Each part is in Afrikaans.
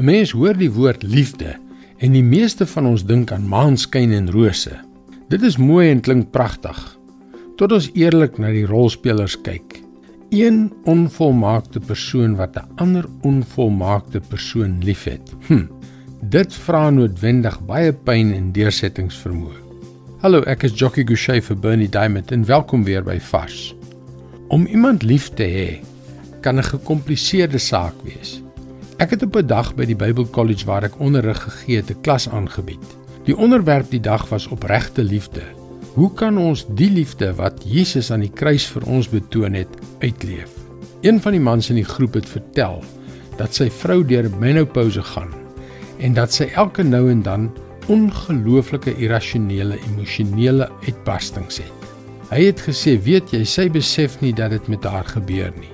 'n Mens hoor die woord liefde en die meeste van ons dink aan maanskyn en rose. Dit is mooi en klink pragtig. Tot ons eerlik na die rolspelers kyk. Een onvolmaakte persoon wat 'n ander onvolmaakte persoon liefhet. Hm. Dit vra noodwendig baie pyn en deursettingsvermoë. Hallo, ek is Jockey Gouchee vir Bernie Diamond en welkom weer by Vars. Om iemand lief te hê kan 'n gekompliseerde saak wees. Ek het op 'n dag by die Bible College waar ek onderrig gegee het, 'n klas aangebied. Die onderwerp die dag was opregte liefde. Hoe kan ons die liefde wat Jesus aan die kruis vir ons betoon het, uitleef? Een van die mans in die groep het vertel dat sy vrou deur menopouse gaan en dat sy elke nou en dan ongelooflike irrasionele emosionele uitbarstings het. Hy het gesê, "Weet jy, sy besef nie dat dit met haar gebeur nie."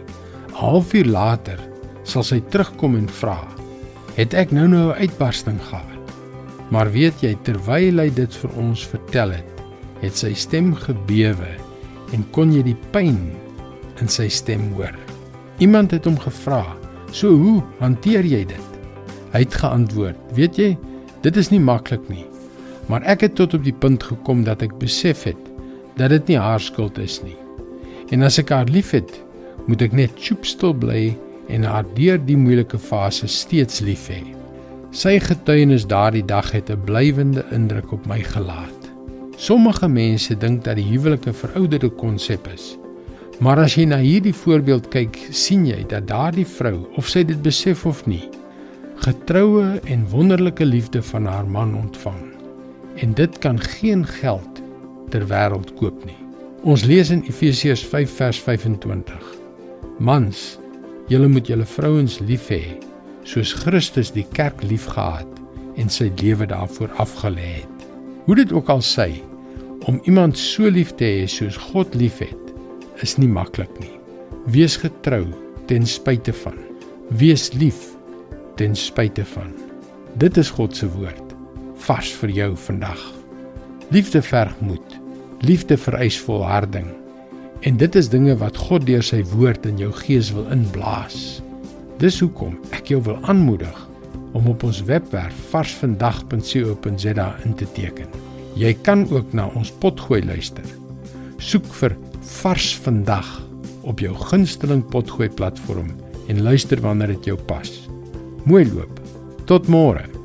'n Halfuur later sal sy terugkom en vra: "Het ek nou nou 'n uitbarsting gehad?" Maar weet jy, terwyl hy dit vir ons vertel het, het sy stem gebewe en kon jy die pyn in sy stem hoor. Iemand het hom gevra: "So hoe hanteer jy dit?" Hy het geantwoord: "Weet jy, dit is nie maklik nie, maar ek het tot op die punt gekom dat ek besef het dat dit nie haar skuld is nie. En as ek haar liefhet, moet ek net choopstil bly en haar deur die moeilike fase steeds lief hê. Sy getuienis daardie dag het 'n blywende indruk op my gelaat. Sommige mense dink dat die huwelik 'n verouderde konsep is. Maar as jy na hierdie voorbeeld kyk, sien jy dat daardie vrou, of sy dit besef of nie, getroue en wonderlike liefde van haar man ontvang. En dit kan geen geld ter wêreld koop nie. Ons lees in Efesiërs 5 vers 25. Mans, Julle moet julle vrouens lief hê soos Christus die kerk liefgehad en sy lewe daarvoor afgelê het. Hoe dit ook al sy, om iemand so lief te hê soos God liefhet, is nie maklik nie. Wees getrou ten spyte van. Wees lief ten spyte van. Dit is God se woord vars vir jou vandag. Liefde verg moed. Liefde vereis volharding. En dit is dinge wat God deur sy woord in jou gees wil inblaas. Dis hoekom ek jou wil aanmoedig om op ons webwerf varsvandag.co.za in te teken. Jy kan ook na ons potgooi luister. Soek vir Vars Vandag op jou gunsteling potgooi platform en luister wanneer dit jou pas. Mooi loop. Tot môre.